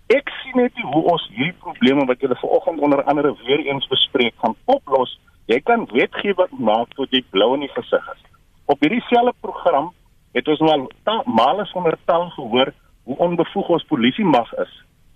Ek sien net hoe ons hierdie probleme wat julle vanoggend onder andere weer eens bespreek gaan oplos. Jy kan wetgewing maak tot jy blou in die gesig is op hierdie selfe program het ons nou al male sonder tel gehoor hoe onbevoeg ons polisie mag is.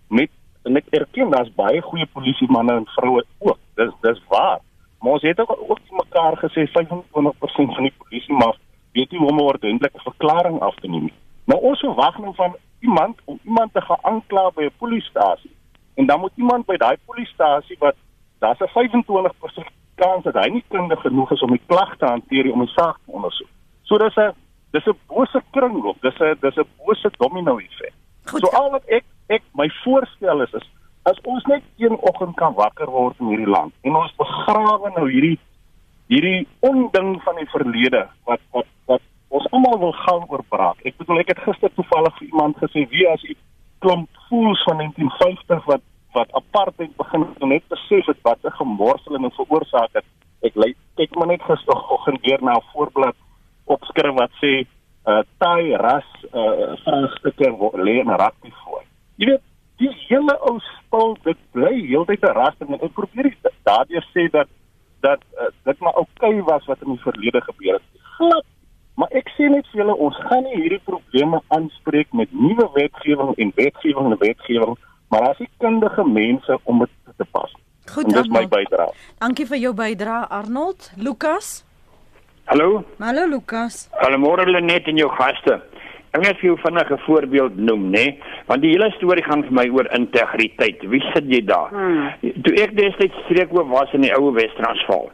Met en ek erken daar's baie goeie polisie manne en vroue ook. Dis dis waar. Maar ons het ook ook mekaar gesê 25% van die polisie mag weet nie hoe om 'n ordentlike verklaring af te neem nou ons verwag nou van iemand om iemand te gaan aankla by 'n polisiestasie. En dan moet iemand by daai polisiestasie wat daar's 'n 25% kans dat hy nie kundig genoeg is om die klag te hanteer om die saak te ondersoek. So dis 'n dis 'n bose kringloop, dis 'n dis 'n bose domino effek. So al wat ek ek my voorstel is is as ons net een oggend kan wakker word in hierdie land en ons begrawe nou hierdie hierdie onding van die verlede wat wat wat ons almal wil gaan oorbraak. Ek bedoel ek het gister toevallig vir iemand gesê wie as 'n klomp fools van 1950 wat wat apartheid begin om net besef het wat 'n gemorseling veroorsaak het. Ek lê kyk maar net gisteroggend weer na 'n voorblad opskrif wat sê uh Thai ras uh vraagstukke lê in rugby voor. Jy weet, die hele ou spul dit bly heeltyd 'n ras en ek probeer daardeur sê dat dat uh, dit maar oukei okay was wat in die verlede gebeur het. Glad Maar ek sê net vir julle ons gaan nie hierdie probleme aanspreek met nuwe wetgewing en wetgewing en wetgewing maar as ek kundige mense om dit te pas. Goed, dis my bydrae. Dankie vir jou bydrae Arnold. Lukas. Hallo. Hallo Lukas. Goeiemôre Lenet en jou gaste. Ek net vir jou vinnige voorbeeld noem, nê? Want die hele storie gaan vir my oor integriteit. Wie sit jy daar? Hmm. Toe ek destyds streekoop was in die ou Wes-Transvaal,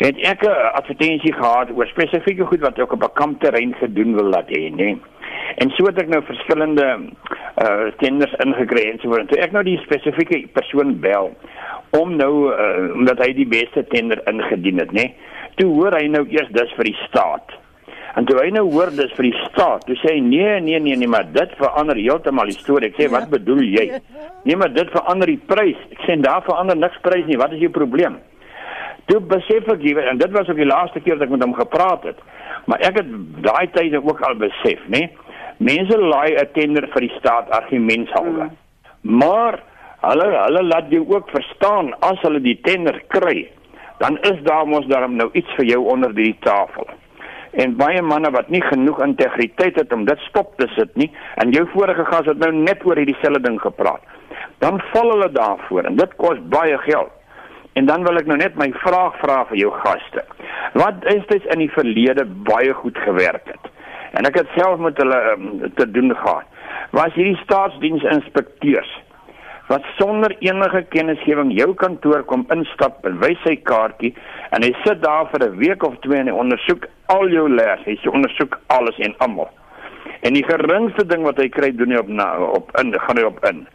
het ek 'n advertensie gehad oor spesifieke goed wat ek op 'n kampterrein gedoen wil laat hê, nê? En so het ek nou verskillende uh tenders ingekry en so voort. Toe ek nou die spesifieke persoon bel om nou uh, omdat hy die beste tender ingedien het, nê. Toe hoor hy nou eers dis vir die staat. En toe hy nou hoor dis vir die staat, toe sê hy nee, nee, nee, nee, maar dit verander heeltemal die storie. Ek sê wat bedoel jy? Nee, maar dit verander die prys. Ek sê daar verander niks prys nie. Wat is jou probleem? Toe besef ek jy en dit was ook die laaste keer dat ek met hom gepraat het. Maar ek het daai tyd ook al besef, nê? Mense laai 'n tender vir die staat argumentshalwe. Mm. Maar hulle hulle laat jou ook verstaan as hulle die tender kry, dan is daar mos daarom nou iets vir jou onder die tafel. En baie manne wat nie genoeg integriteit het om dit stop te sit nie, en jou vorige gas het nou net oor hierdie selfde ding gepraat. Dan val hulle daarvoor en dit kos baie geld. En dan wil ek nou net my vraag vra vir jou gaste. Wat is dit in die verlede baie goed gewerk het? en ek het self met hulle um, te doen gehad was hierdie staatsdiensinspekteurs wat sonder enige kennisgewing jou kantoor kom instap en wys sy kaartjie en hy sit daar vir 'n week of twee en hy ondersoek al jou les. Hy ondersoek alles en almal. En die geringste ding wat hy kry doen hy op na, op in gaan hy op in.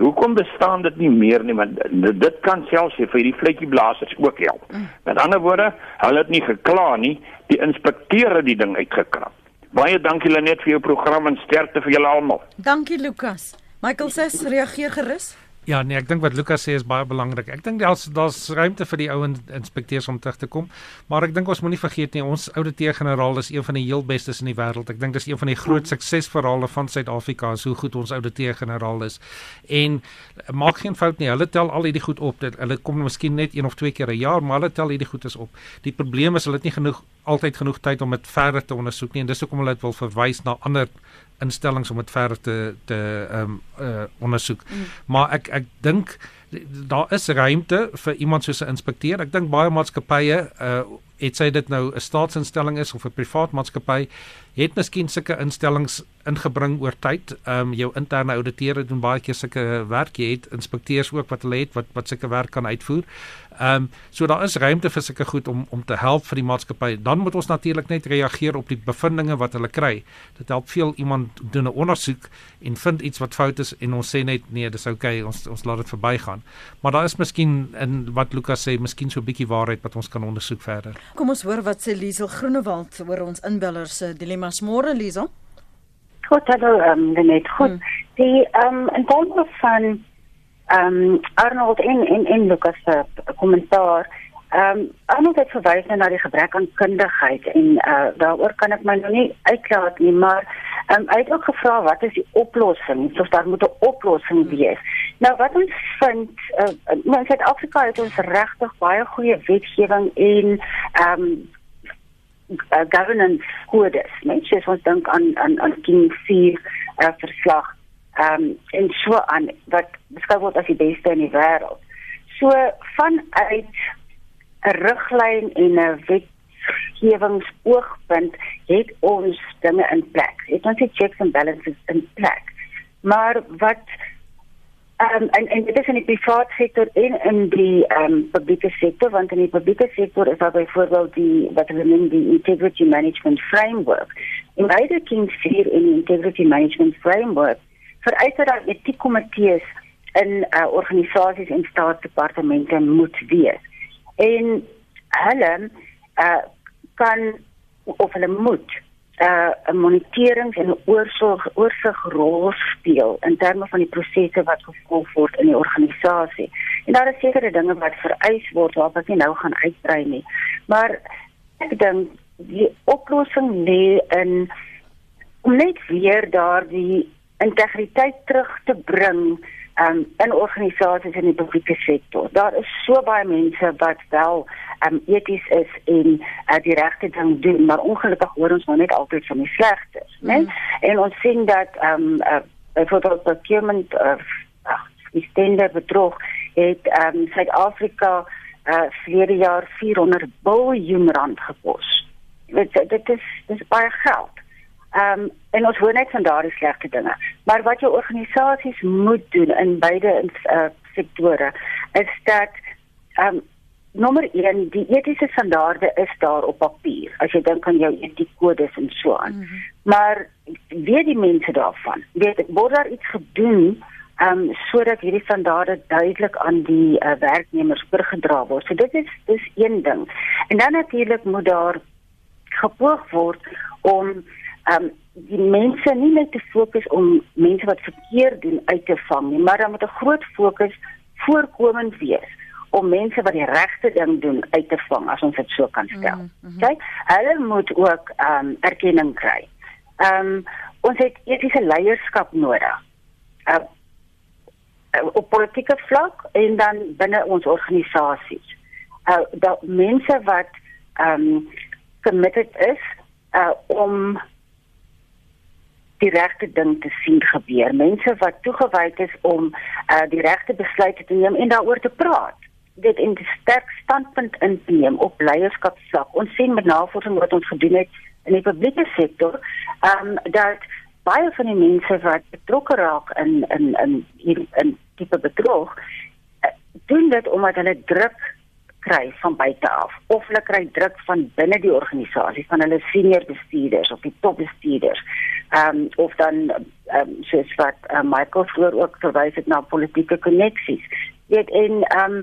Hoekom bestaan dit nie meer nie want dit kan selfs vir die vletjieblassers ook help. Met ander woorde, hulle het nie gekla nie, die inspekteur het die ding uitgekrap. Baie dankie Lenet vir jou program en sterkte vir julle almal. Dankie Lukas. Michael sê reageer gerus. Ja, nee, ek dink wat Lukas sê is baie belangrik. Ek dink daar's daar's ruimte vir die ou inspekteurs om terug te kom, maar ek dink ons moenie vergeet nie, ons ouditeur-generaal is een van die heel bestes in die wêreld. Ek dink dis een van die groot suksesverhale van Suid-Afrika, so hoe goed ons ouditeur-generaal is. En maak geen fout nie, hulle tel al hierdie goed op. Dit hulle kom miskien net een of twee keer 'n jaar, maar hulle tel hierdie goedes op. Die probleem is hulle het nie genoeg altyd genoeg tyd om dit verder te ondersoek nie en dis hoekom hulle dit wil verwys na ander instellings om dit verder te te ehm um, uh, ondersoek. Mm. Maar ek ek dink daar is ruimte vir iemand soos 'n inspekteur. Ek dink baie maatskappye uh het sy dit nou 'n staatsinstelling is of 'n privaat maatskappy het miskien sulke instellings ingebring oor tyd. Ehm um, jou interne ouditeure doen baie keer sulke werk. Jy het inspekteurs ook wat hulle het wat wat sulke werk kan uitvoer. Ehm um, so daar is ruimte vir sulke goed om om te help vir die maatskappy. Dan moet ons natuurlik net reageer op die bevindinge wat hulle kry. Dit help veel iemand doen 'n ondersoek en vind iets wat fout is en ons sê net nee, dis oukei, okay, ons ons laat dit verbygaan. Maar daar is miskien in wat Lukas sê, miskien so 'n bietjie waarheid wat ons kan ondersoek verder. Kom ons hoor wat sê Liesel Groenewald oor ons inbellers se dilemma's môre Liesel. Goed, hallo, ehm um, net goed. Hmm. Die ehm um, in terme van ehm um, Arnold en en en Lucas se kommentaar. Ehm um, Arnold het verwys na die gebrek aan kundigheid en uh, daaroor kan ek my nou nie uitklaar nie, maar ehm um, hy het ook gevra wat is die oplossing? So daar moet 'n oplossing wees. Nou wat ons vind, uh, in Suid-Afrika het ons regtig baie goeie wetgewing en ehm um, governance kodes, net soos ons dink aan aan aan King 4 uh, verslag ehm um, en so aan wat beskou word as die beste in die wêreld. So vanuit 'n riglyn en 'n wetgewingsoogpunt het ons dinge in plek. Het ons die checks and balances in plek. Maar wat ehm um, en en dit is in die private sektor en in die ehm um, publieke sektor want in die publieke sektor is daar byvoorbeeld die wat hulle noem die integrity management framework. In beide King 4 en die integrity management framework vereis dat daar etiekkomitees in uh, organisasies en staatsdepartemente moet wees. En hulle uh, kan of hulle moet uh, 'n monitering en 'n oorsig oorsigrol speel in terme van die prosesse wat gevolg word in die organisasie. En daar is sekere dinge wat vereis word waarop ek nie nou gaan uitbrei nie. Maar ek dink die oplossing lê in om net weer daardie integriteit terug te bring um, in organisasies in die publieke sektor. Daar is so baie mense wat wel um, eties is en uh, die regte ding doen, maar ongelukkig hoor ons nou net altyd van die slegtes, mm. né? En ons sien dat ehm um, uh, byvoorbeeld procurement of uh, die stender bedrog het ehm um, Suid-Afrika uh, vir jaar 400 miljard rand gekos. Dit dit is dis baie geld. Ehm um, en ons hoor net van daardie slegte dinge. Maar wat jou organisasies moet doen in beide uh, sektore is dat ehm um, nommer 1 die etiese standaarde is daar op papier. As jy dink aan jou etiekodes en so aan. Mm -hmm. Maar weet die mense daarvan? Weet word daar iets gedoen ehm um, sodat hierdie standaarde duidelik aan die uh, werknemers oorgedra word. So dit is dis een ding. En dan natuurlik moet daar gepoog word om um die mense nie net te fokus om mense wat verkeerd doen uit te vang nie, maar dan moet 'n groot fokus voorkomend wees om mense wat die regte ding doen uit te vang as ons dit so kan stel. Mm -hmm. Kyk, hulle moet ook um erkenning kry. Um ons het etiese leierskap nodig. Uh, op politieke vlak en dan binne ons organisasies. Uh dat mense wat um committed is uh om die regte ding te sien gebeur. Mense wat toegewyd is om uh, die regte besluite te neem en daaroor te praat. Dit in 'n sterk standpunt inneem op leierskapsvlak. Ons sien met navorsing wat ons gedoen het in die publieke sektor, ehm um, dat baie van die mense wat betrokke raak in in in in, in tipe bedrog uh, doen dit omdat hulle druk kry van buite af of hulle kry druk van binne die organisasie van hulle senior bestuurders of die topbestuurders. Ehm um, of dan ehm um, soos wat uh, Michael vroeër ook verwys het na politieke koneksies. Dit en ehm um,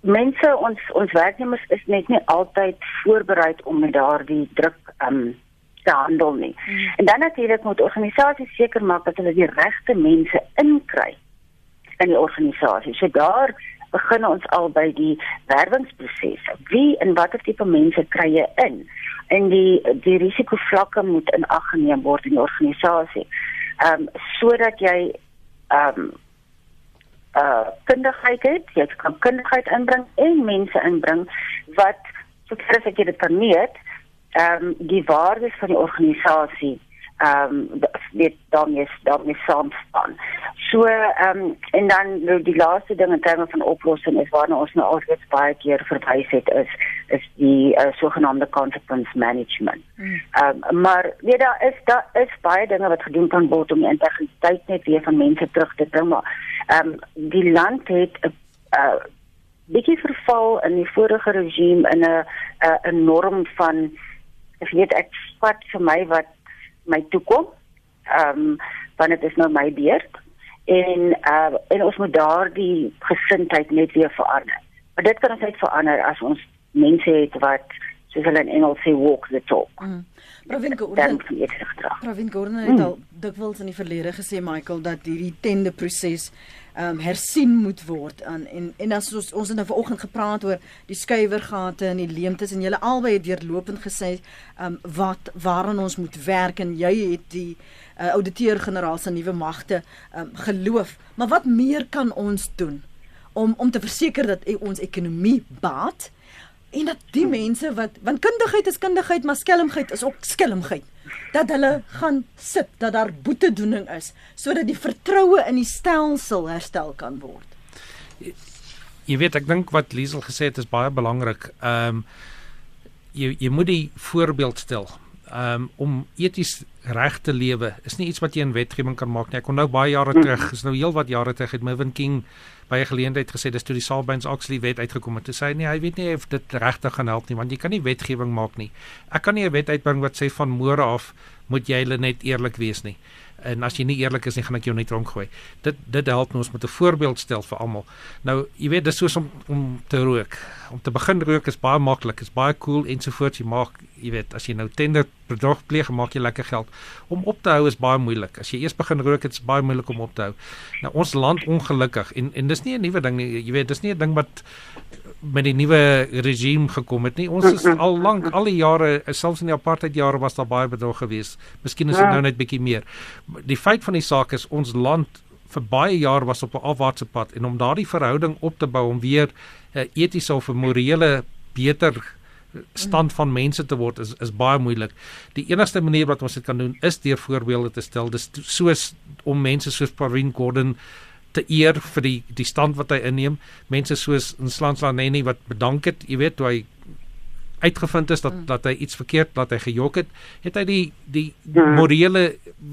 mense ons ons werknemers is net nie altyd voorberei om met daardie druk ehm um, te handel nie. Hmm. En dan natuurlik moet organisasies seker maak dat hulle die regte mense inkry in die organisasie. So daar begin ons al by die werwingsproses. Wie en watter tipe mense kry jy in? En die die risikovlakke moet in ag geneem word in die organisasie. Ehm um, sodat jy ehm um, uh kundigheid het, jy kan kundigheid inbring en mense inbring wat soos ek dit vermeet, ehm um, die waardes van die organisasie ehm um, dit daarmee daarmee saam staan. So ehm um, en dan nou die laaste ding in terme van oplossing is waarna ons nou alreeds baie keer verwys het is is die uh, sogenaamde consequence management. Hmm. Ehm um, maar nee daar is daar is baie dinge wat gedoen kan word om die integriteit net weer van mense terug te bring maar ehm um, die land het 'n uh, bietjie verval in die vorige regime in 'n 'n norm van ek weet ek spat vir my wat my toekom. Ehm um, want dit is nou my beurt en uh en ons moet daardie gesindheid net weer verander. Maar dit kan ons net verander as ons mense het wat soos hulle in Engels sê walk the talk. Mm. Provin Gordon. Provin Gordon het mm. al dikwels in die verlede gesê Michael dat hierdie tende proses ehm um, hersien moet word aan en en as ons ons het nou vanoggend gepraat oor die skuiwergate en die leemtes en julle albei het deurlopend gesê ehm um, wat waaraan ons moet werk en jy het die uh, ouditeur-generaal se nuwe magte ehm um, geloof maar wat meer kan ons doen om om te verseker dat ons ekonomie baat en dat die mense wat want kundigheid is kundigheid maar skelmheid is ook skelmheid dat hulle gaan sit dat daar boetedoening is sodat die vertroue in die stelsel herstel kan word. Jy, jy weet ek dink wat Liesel gesê het is baie belangrik. Ehm um, jy jy moet die voorbeeld stel. Um, om eties reg te lewe is nie iets wat jy in wetgewing kan maak nie. Ek onthou baie jare terug, is nou heelwat jare terug het Mervyn King by 'n geleentheid gesê dis toe die Sarbanes Oxley wet uitgekom het. Hy sê nee, hy weet nie of dit regtig gaan help nie, want jy kan nie wetgewing maak nie. Ek kan nie 'n wet uitbring wat sê van môre af moet jy hulle net eerlik wees nie en as jy nie eerlik is nie gaan ek jou net rondgooi. Dit dit help ons met 'n voorbeeld stel vir almal. Nou, jy weet dis soos om om te rook. Om te begin rook is baie maklik, is baie cool ensovoorts. Jy maak, jy weet, as jy nou tender bedrog pleeg, maak jy lekker geld. Om op te hou is baie moeilik. As jy eers begin rook, dit is baie moeilik om op te hou. Nou ons land ongelukkig en en dis nie 'n nuwe ding nie. Jy weet, dis nie 'n ding wat met die nuwe regime gekom het nie. Ons is al lank al die jare, selfs in die apartheid jare was daar baie bedrog geweest. Miskien is dit ja. nou net bietjie meer. Die feit van die saak is ons land vir baie jaar was op 'n afwaartse pad en om daardie verhouding op te bou om weer 'n uh, etiese of 'n morele beter stand van mense te word is is baie moeilik. Die enigste manier wat ons dit kan doen is deur voorbeelde te stel. Dis soos om mense soos Parvin Gordon te eer vir die die stand wat hy inneem. Mense soos Nslanslaneni wat bedank het, jy weet, toe hy uitgevind is dat mm. dat hy iets verkeerd dat hy gejok het, het hy die die mm. morele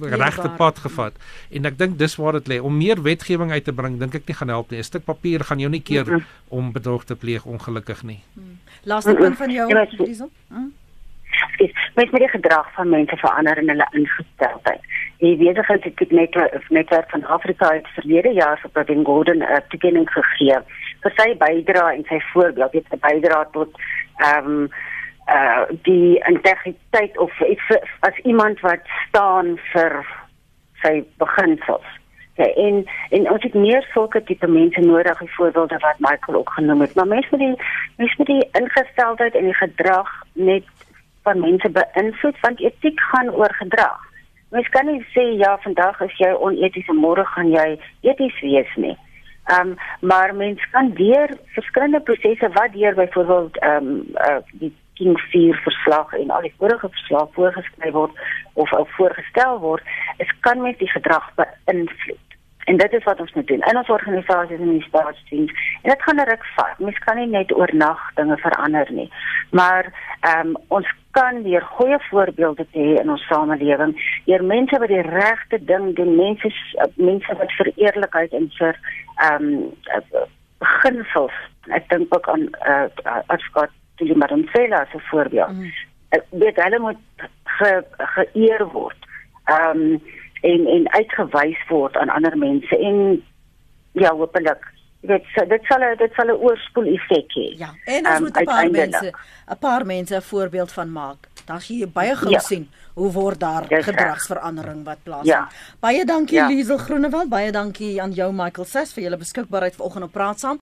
regte pad gevat. En ek dink dis waar dit lê. Om meer wetgewing uit te bring, dink ek nie gaan help nie. 'n Stuk papier gaan jou nie keer mm. om bedrog te pleeg ongelukkig nie. Laaste punt van jou, Liesel. Dis met die gedrag van mense verander in hulle ingesteldheid die besigheidsnetwerk netwerk van Afrika het verlede jaar vir Provin Gordon 'n uh, toekenning gegee vir sy bydrae en sy voorbeeld het sy bydrae tot ehm um, uh die integriteit of iets as iemand wat staan vir sy beginsels. Ja, en en ons het meer sulke tipe mense nodig, voorbeelde wat Michael ook genoem het, maar mense met die mense met die ingesteldheid en die gedrag net van mense beïnvloed want etiek gaan oor gedrag. Mens kan nie sê ja, vandag is jy oneties en môre gaan jy eties wees nie. Ehm um, maar mens kan deur verskillende prosesse wat deur byvoorbeeld ehm um, uh, die King 4 verslag en al die vorige verslae voorgeskryf word of ook voorgestel word, is kan mens die gedrag beïnvloed. En dit is wat ons moet doen in ons organisasies en in die staatsdiens. En dit gaan 'n ruk vat. Mens kan nie net oornag dinge verander nie. Maar ehm um, ons kan deur goeie voorbeelde te hê in ons samelewing, deur mense wat die regte ding doen, mense mense wat vir eerlikheid en vir ehm um, beginsels. Ek dink ook aan uh, advokaat Tuli Madonsela as 'n voorbeeld. Mm. Ek weet hulle moet ge, geëer word. Ehm um, en en uitgewys word aan ander mense en ja, hopelik dit dit sal dit sal 'n oorspoel effek hê. Ja, en ons um, moet 'n paar mense 'n paar mense 'n voorbeeld van maak. Daar sien jy baie gou ja. sien hoe word daar yes, gedragsverandering wat plaasvind. Ja. Baie dankie ja. Liesel Groenewald, baie dankie aan jou Michael Sess vir julle beskikbaarheid vanoggend op praat saam.